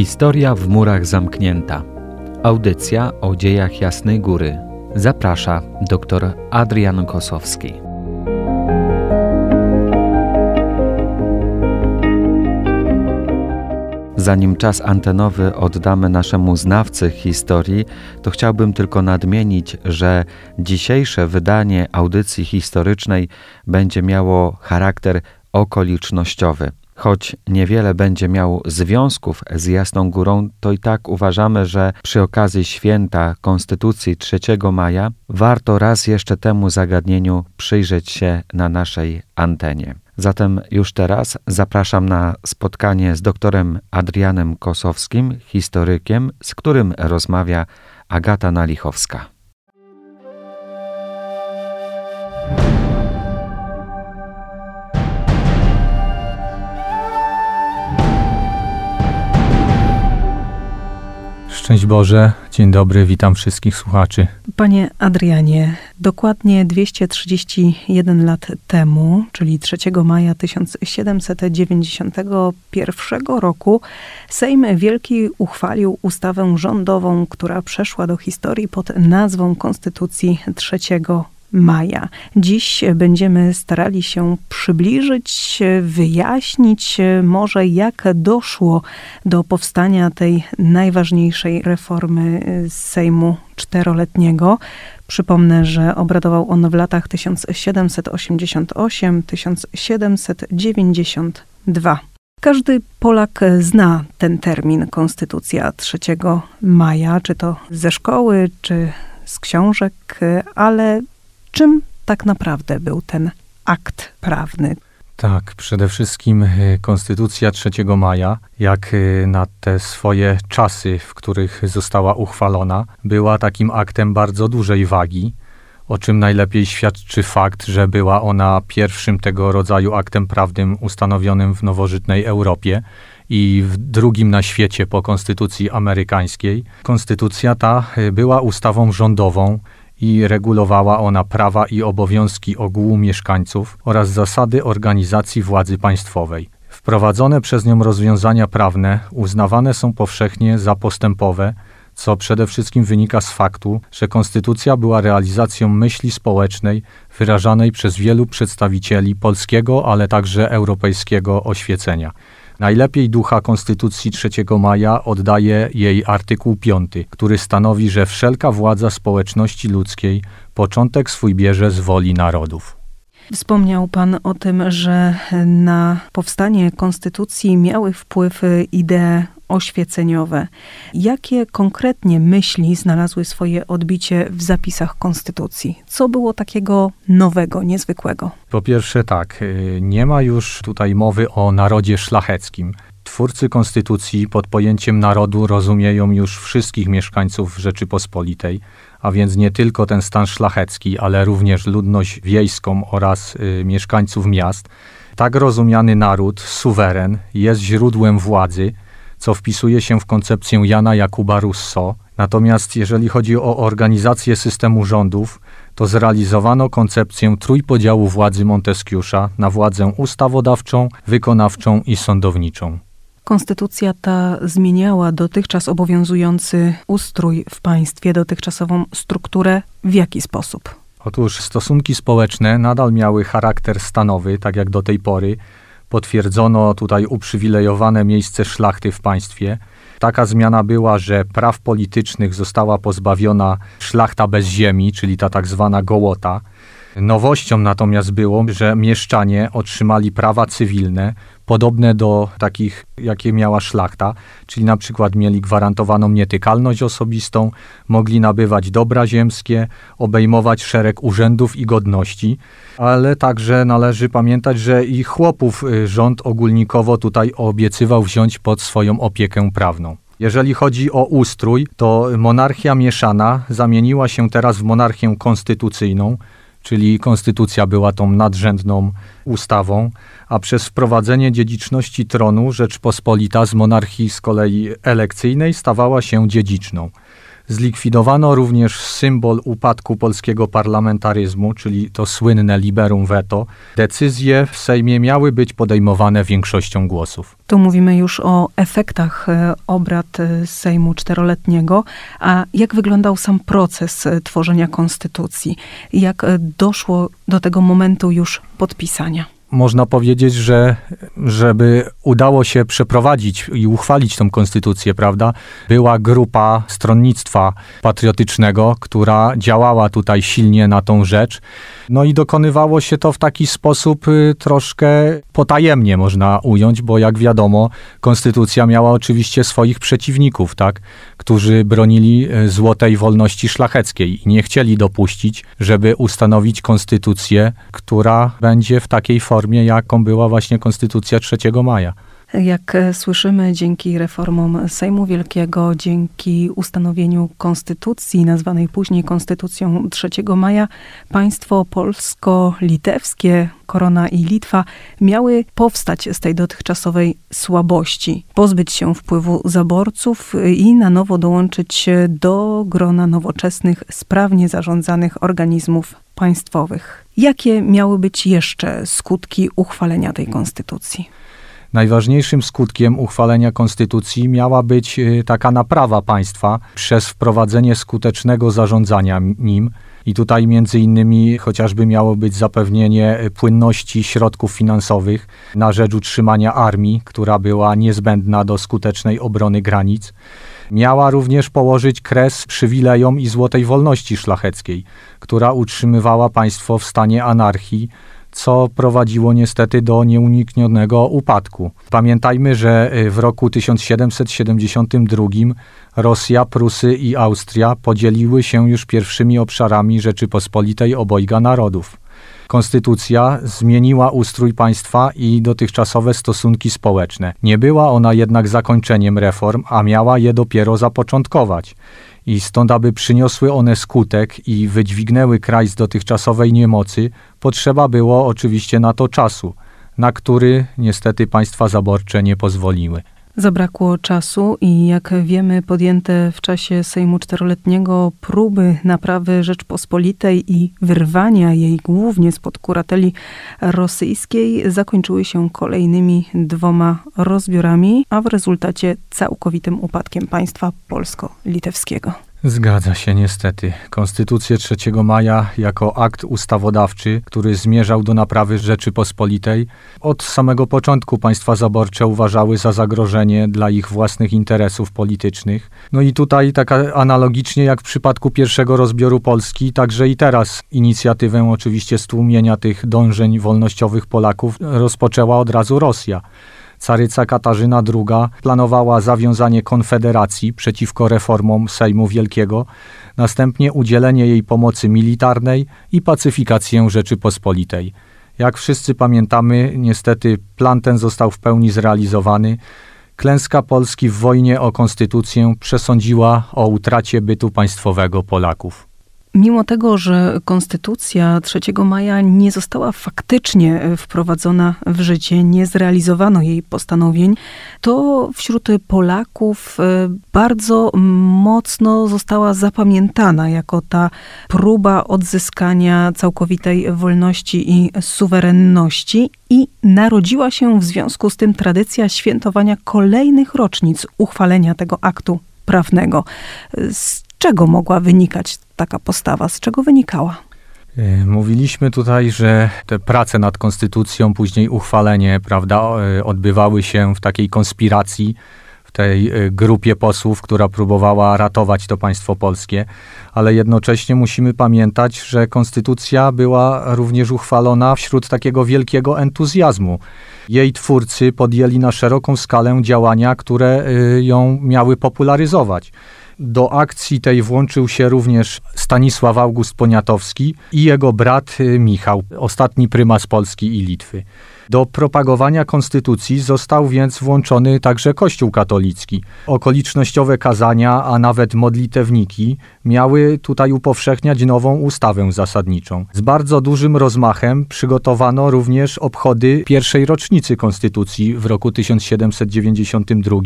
Historia w murach zamknięta. Audycja o dziejach Jasnej Góry. Zaprasza dr Adrian Kosowski. Zanim czas antenowy oddamy naszemu znawcy historii, to chciałbym tylko nadmienić, że dzisiejsze wydanie audycji historycznej będzie miało charakter okolicznościowy. Choć niewiele będzie miał związków z Jasną Górą, to i tak uważamy, że przy okazji święta Konstytucji 3 maja warto raz jeszcze temu zagadnieniu przyjrzeć się na naszej antenie. Zatem już teraz zapraszam na spotkanie z doktorem Adrianem Kosowskim, historykiem, z którym rozmawia Agata Nalichowska. Szczęść Boże, dzień dobry, witam wszystkich słuchaczy. Panie Adrianie, dokładnie 231 lat temu, czyli 3 maja 1791 roku, Sejm Wielki uchwalił ustawę rządową, która przeszła do historii pod nazwą Konstytucji 3 maja. Dziś będziemy starali się przybliżyć, wyjaśnić może jak doszło do powstania tej najważniejszej reformy Sejmu czteroletniego. Przypomnę, że obradował on w latach 1788-1792. Każdy Polak zna ten termin Konstytucja 3 maja, czy to ze szkoły, czy z książek, ale czym tak naprawdę był ten akt prawny? Tak, przede wszystkim e, Konstytucja 3 maja, jak e, na te swoje czasy, w których została uchwalona, była takim aktem bardzo dużej wagi, o czym najlepiej świadczy fakt, że była ona pierwszym tego rodzaju aktem prawnym ustanowionym w nowożytnej Europie i w drugim na świecie po konstytucji amerykańskiej. Konstytucja ta e, była ustawą rządową, i regulowała ona prawa i obowiązki ogółu mieszkańców oraz zasady organizacji władzy państwowej. Wprowadzone przez nią rozwiązania prawne uznawane są powszechnie za postępowe, co przede wszystkim wynika z faktu, że konstytucja była realizacją myśli społecznej wyrażanej przez wielu przedstawicieli polskiego, ale także europejskiego oświecenia. Najlepiej ducha Konstytucji 3 maja oddaje jej artykuł 5, który stanowi, że wszelka władza społeczności ludzkiej początek swój bierze z woli narodów. Wspomniał Pan o tym, że na powstanie konstytucji miały wpływ idee oświeceniowe. Jakie konkretnie myśli znalazły swoje odbicie w zapisach konstytucji? Co było takiego nowego, niezwykłego? Po pierwsze, tak, y, nie ma już tutaj mowy o narodzie szlacheckim. Twórcy konstytucji pod pojęciem narodu rozumieją już wszystkich mieszkańców Rzeczypospolitej, a więc nie tylko ten stan szlachecki, ale również ludność wiejską oraz y, mieszkańców miast. Tak rozumiany naród, suweren, jest źródłem władzy, co wpisuje się w koncepcję Jana Jakuba Russo. Natomiast jeżeli chodzi o organizację systemu rządów, to zrealizowano koncepcję trójpodziału władzy Monteskiusza na władzę ustawodawczą, wykonawczą i sądowniczą. Konstytucja ta zmieniała dotychczas obowiązujący ustrój w państwie, dotychczasową strukturę. W jaki sposób? Otóż stosunki społeczne nadal miały charakter stanowy, tak jak do tej pory, potwierdzono tutaj uprzywilejowane miejsce szlachty w państwie. Taka zmiana była, że praw politycznych została pozbawiona szlachta bez ziemi, czyli ta tak zwana gołota. Nowością natomiast było, że mieszczanie otrzymali prawa cywilne, podobne do takich, jakie miała szlachta, czyli na przykład mieli gwarantowaną nietykalność osobistą, mogli nabywać dobra ziemskie, obejmować szereg urzędów i godności, ale także należy pamiętać, że i chłopów y, rząd ogólnikowo tutaj obiecywał wziąć pod swoją opiekę prawną. Jeżeli chodzi o ustrój, to monarchia mieszana zamieniła się teraz w monarchię konstytucyjną, czyli konstytucja była tą nadrzędną ustawą, a przez wprowadzenie dziedziczności tronu Rzeczpospolita z monarchii z kolei elekcyjnej stawała się dziedziczną. Zlikwidowano również symbol upadku polskiego parlamentaryzmu, czyli to słynne liberum veto. Decyzje w Sejmie miały być podejmowane większością głosów. Tu mówimy już o efektach e, obrad e, Sejmu czteroletniego. A jak wyglądał sam proces e, tworzenia konstytucji? Jak doszło do tego momentu już podpisania? Można powiedzieć, że żeby udało się przeprowadzić i uchwalić tą konstytucję, prawda, była grupa stronnictwa patriotycznego, która działała tutaj silnie na tą rzecz. No i dokonywało się to w taki sposób y, troszkę potajemnie, można ująć, bo jak wiadomo, konstytucja miała oczywiście swoich przeciwników, tak, którzy bronili y, złotej wolności szlacheckiej i nie chcieli dopuścić, żeby ustanowić konstytucję, która będzie w takiej formie, jaką była właśnie konstytucja 3 maja. Jak e, słyszymy, dzięki reformom Sejmu Wielkiego, dzięki ustanowieniu konstytucji, nazwanej później Konstytucją 3 maja, państwo polsko-litewskie, Korona i Litwa miały powstać z tej dotychczasowej słabości, pozbyć się wpływu zaborców i na nowo dołączyć do grona nowoczesnych, sprawnie zarządzanych organizmów państwowych. Jakie miały być jeszcze skutki uchwalenia tej konstytucji? Najważniejszym skutkiem uchwalenia konstytucji miała być y, taka naprawa państwa przez wprowadzenie skutecznego zarządzania nim. I tutaj między innymi chociażby miało być zapewnienie płynności środków finansowych na rzecz utrzymania armii, która była niezbędna do skutecznej obrony granic. Miała również położyć kres przywilejom i złotej wolności szlacheckiej, która utrzymywała państwo w stanie anarchii, co prowadziło niestety do nieuniknionego upadku. Pamiętajmy, że y, w roku 1772 Rosja, Prusy i Austria podzieliły się już pierwszymi obszarami Rzeczypospolitej obojga narodów. Konstytucja zmieniła ustrój państwa i dotychczasowe stosunki społeczne. Nie była ona jednak zakończeniem reform, a miała je dopiero zapoczątkować i stąd, aby przyniosły one skutek i wydźwignęły kraj z dotychczasowej niemocy, potrzeba było oczywiście na to czasu, na który niestety państwa zaborcze nie pozwoliły. Zabrakło czasu i jak wiemy, podjęte w czasie Sejmu Czteroletniego próby naprawy Rzeczpospolitej i wyrwania jej głównie spod kurateli rosyjskiej zakończyły się kolejnymi dwoma rozbiorami, a w rezultacie całkowitym upadkiem państwa polsko-litewskiego. Zgadza się niestety. Konstytucję 3 maja jako akt ustawodawczy, który zmierzał do naprawy Rzeczypospolitej, od samego początku państwa zaborcze uważały za zagrożenie dla ich własnych interesów politycznych. No i tutaj taka analogicznie jak w przypadku pierwszego rozbioru Polski, także i teraz inicjatywę oczywiście stłumienia tych dążeń wolnościowych Polaków rozpoczęła od razu Rosja caryca Katarzyna II planowała zawiązanie konfederacji przeciwko reformom Sejmu Wielkiego, następnie udzielenie jej pomocy militarnej i pacyfikację Rzeczypospolitej. Jak wszyscy pamiętamy, niestety plan ten został w pełni zrealizowany. Klęska Polski w wojnie o konstytucję przesądziła o utracie bytu państwowego Polaków. Mimo tego, że konstytucja 3 maja nie została faktycznie e, wprowadzona w życie, nie zrealizowano jej postanowień, to wśród Polaków e, bardzo mocno została zapamiętana jako ta próba odzyskania całkowitej wolności i suwerenności i narodziła się w związku z tym tradycja świętowania kolejnych rocznic uchwalenia tego aktu prawnego. Z czego mogła wynikać taka postawa? Z czego wynikała? E, mówiliśmy tutaj, że te prace nad konstytucją, później uchwalenie, prawda, e, odbywały się w takiej konspiracji, w tej e, grupie posłów, która próbowała ratować to państwo polskie, ale jednocześnie musimy pamiętać, że konstytucja była również uchwalona wśród takiego wielkiego entuzjazmu. Jej twórcy podjęli na szeroką skalę działania, które ją miały popularyzować. Do akcji tej włączył się również Stanisław August Poniatowski i jego brat y, Michał, ostatni prymas Polski i Litwy. Do propagowania konstytucji został więc włączony także Kościół katolicki. Okolicznościowe kazania, a nawet modlitewniki miały tutaj upowszechniać nową ustawę zasadniczą. Z bardzo dużym rozmachem przygotowano również obchody pierwszej rocznicy konstytucji w roku 1792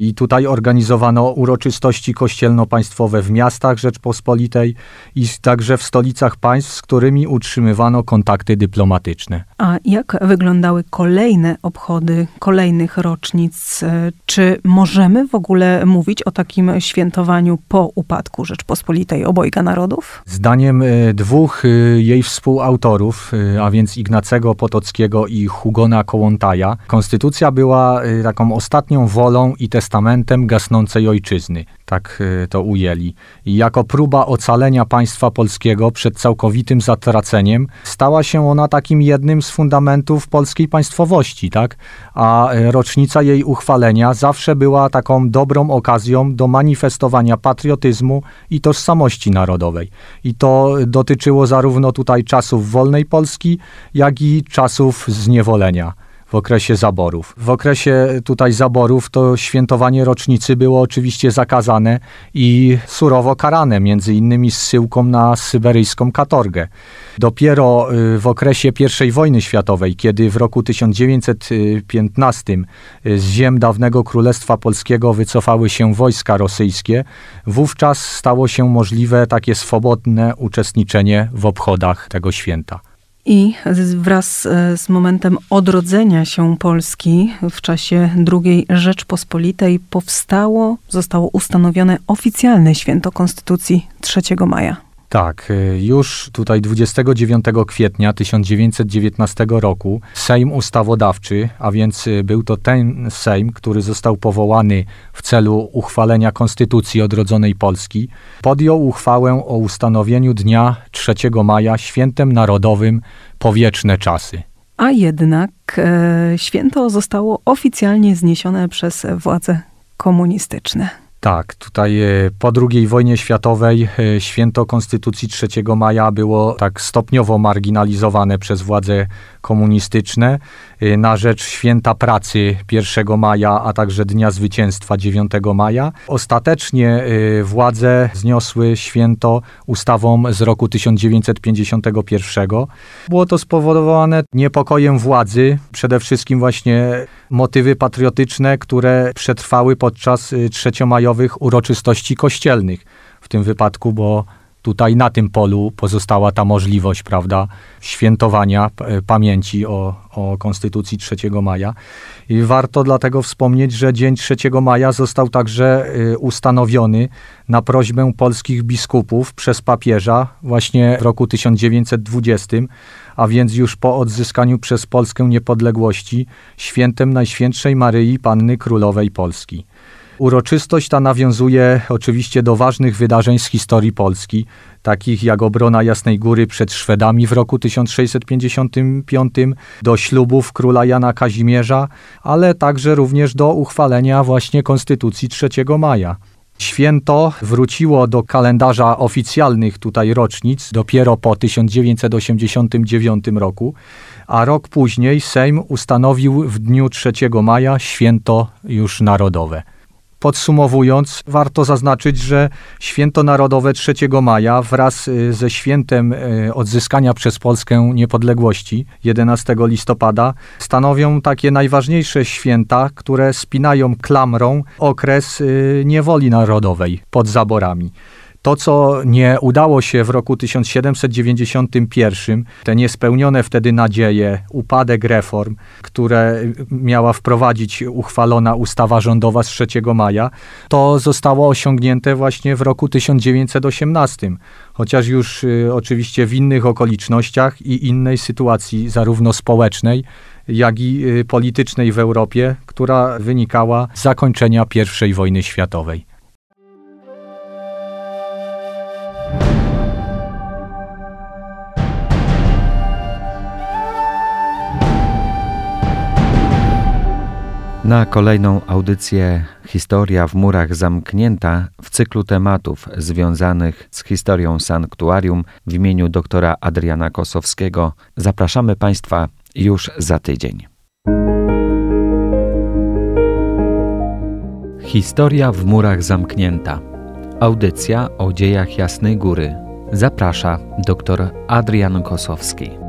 i tutaj organizowano uroczystości kościelno-państwowe w miastach Rzeczpospolitej i także w stolicach państw, z którymi utrzymywano kontakty dyplomatyczne. A jak wyglądały kolejne obchody kolejnych rocznic? Czy możemy w ogóle mówić o takim świętowaniu po upadku Rzeczpospolitej obojga narodów? Zdaniem e, dwóch e, jej współautorów, e, a więc Ignacego Potockiego i Hugona Kołątaja, konstytucja była taką ostatnią wolą i testamentem gasnącej ojczyzny tak y, to ujęli. I jako próba ocalenia państwa polskiego przed całkowitym zatraceniem, stała się ona takim jednym z fundamentów polskiej państwowości, tak? A y, rocznica jej uchwalenia zawsze była taką dobrą okazją do manifestowania patriotyzmu i tożsamości narodowej. I to dotyczyło zarówno tutaj czasów wolnej Polski, jak i czasów zniewolenia w okresie zaborów. W okresie tutaj zaborów to świętowanie rocznicy było oczywiście zakazane i surowo karane, między innymi zsyłką na syberyjską katorgę. Dopiero y, w okresie I wojny światowej, kiedy w roku 1915 y, z ziem dawnego Królestwa Polskiego wycofały się wojska rosyjskie, wówczas stało się możliwe takie swobodne uczestniczenie w obchodach tego święta. I wraz z momentem odrodzenia się Polski w czasie II Rzeczpospolitej powstało, zostało ustanowione oficjalne święto Konstytucji 3 maja. Tak, y, już tutaj 29 kwietnia 1919 roku Sejm Ustawodawczy, a więc y, był to ten Sejm, który został powołany w celu uchwalenia Konstytucji odrodzonej Polski, podjął uchwałę o ustanowieniu dnia 3 maja świętem narodowym powieczne czasy. A jednak e, święto zostało oficjalnie zniesione przez władze komunistyczne. Tak, tutaj e, po II wojnie światowej e, święto Konstytucji 3 maja było tak stopniowo marginalizowane przez władze komunistyczne e, na rzecz święta pracy 1 maja, a także Dnia Zwycięstwa 9 maja. Ostatecznie władze zniosły święto ustawą z roku 1951. Było to spowodowane niepokojem władzy, przede wszystkim właśnie motywy patriotyczne, które przetrwały podczas trzeciomajowych uroczystości kościelnych. W tym wypadku, bo tutaj na tym polu pozostała ta możliwość, prawda, świętowania pamięci o, o Konstytucji 3 maja. I warto dlatego wspomnieć, że dzień 3 maja został także y, ustanowiony na prośbę polskich biskupów przez papieża właśnie w roku 1920, a więc już po odzyskaniu przez Polskę niepodległości, świętem Najświętszej Maryi Panny Królowej Polski. Uroczystość ta nawiązuje oczywiście do ważnych wydarzeń z historii Polski, takich jak obrona Jasnej Góry przed Szwedami w roku 1655, do ślubów króla Jana Kazimierza, ale także również do uchwalenia właśnie Konstytucji 3 maja. Święto wróciło do kalendarza oficjalnych tutaj rocznic dopiero po 1989 roku, a rok później Sejm ustanowił w dniu 3 maja święto już narodowe. Podsumowując, warto zaznaczyć, że święto narodowe 3 maja wraz y, ze świętem y, odzyskania przez Polskę niepodległości 11 listopada stanowią takie najważniejsze święta, które spinają klamrą okres y, niewoli narodowej pod zaborami. To, co nie udało się w roku 1791, te niespełnione wtedy nadzieje, upadek reform, które miała wprowadzić uchwalona ustawa rządowa z 3 maja, to zostało osiągnięte właśnie w roku 1918. Chociaż już y, oczywiście w innych okolicznościach i innej sytuacji, zarówno społecznej, jak i y, politycznej w Europie, która wynikała z zakończenia I wojny światowej. na kolejną audycję Historia w murach zamknięta w cyklu tematów związanych z historią sanktuarium w imieniu doktora Adriana Kosowskiego zapraszamy Państwa już za tydzień. Historia w murach zamknięta. Audycja o dziejach Jasnej Góry. Zaprasza dr Adrian Kosowski.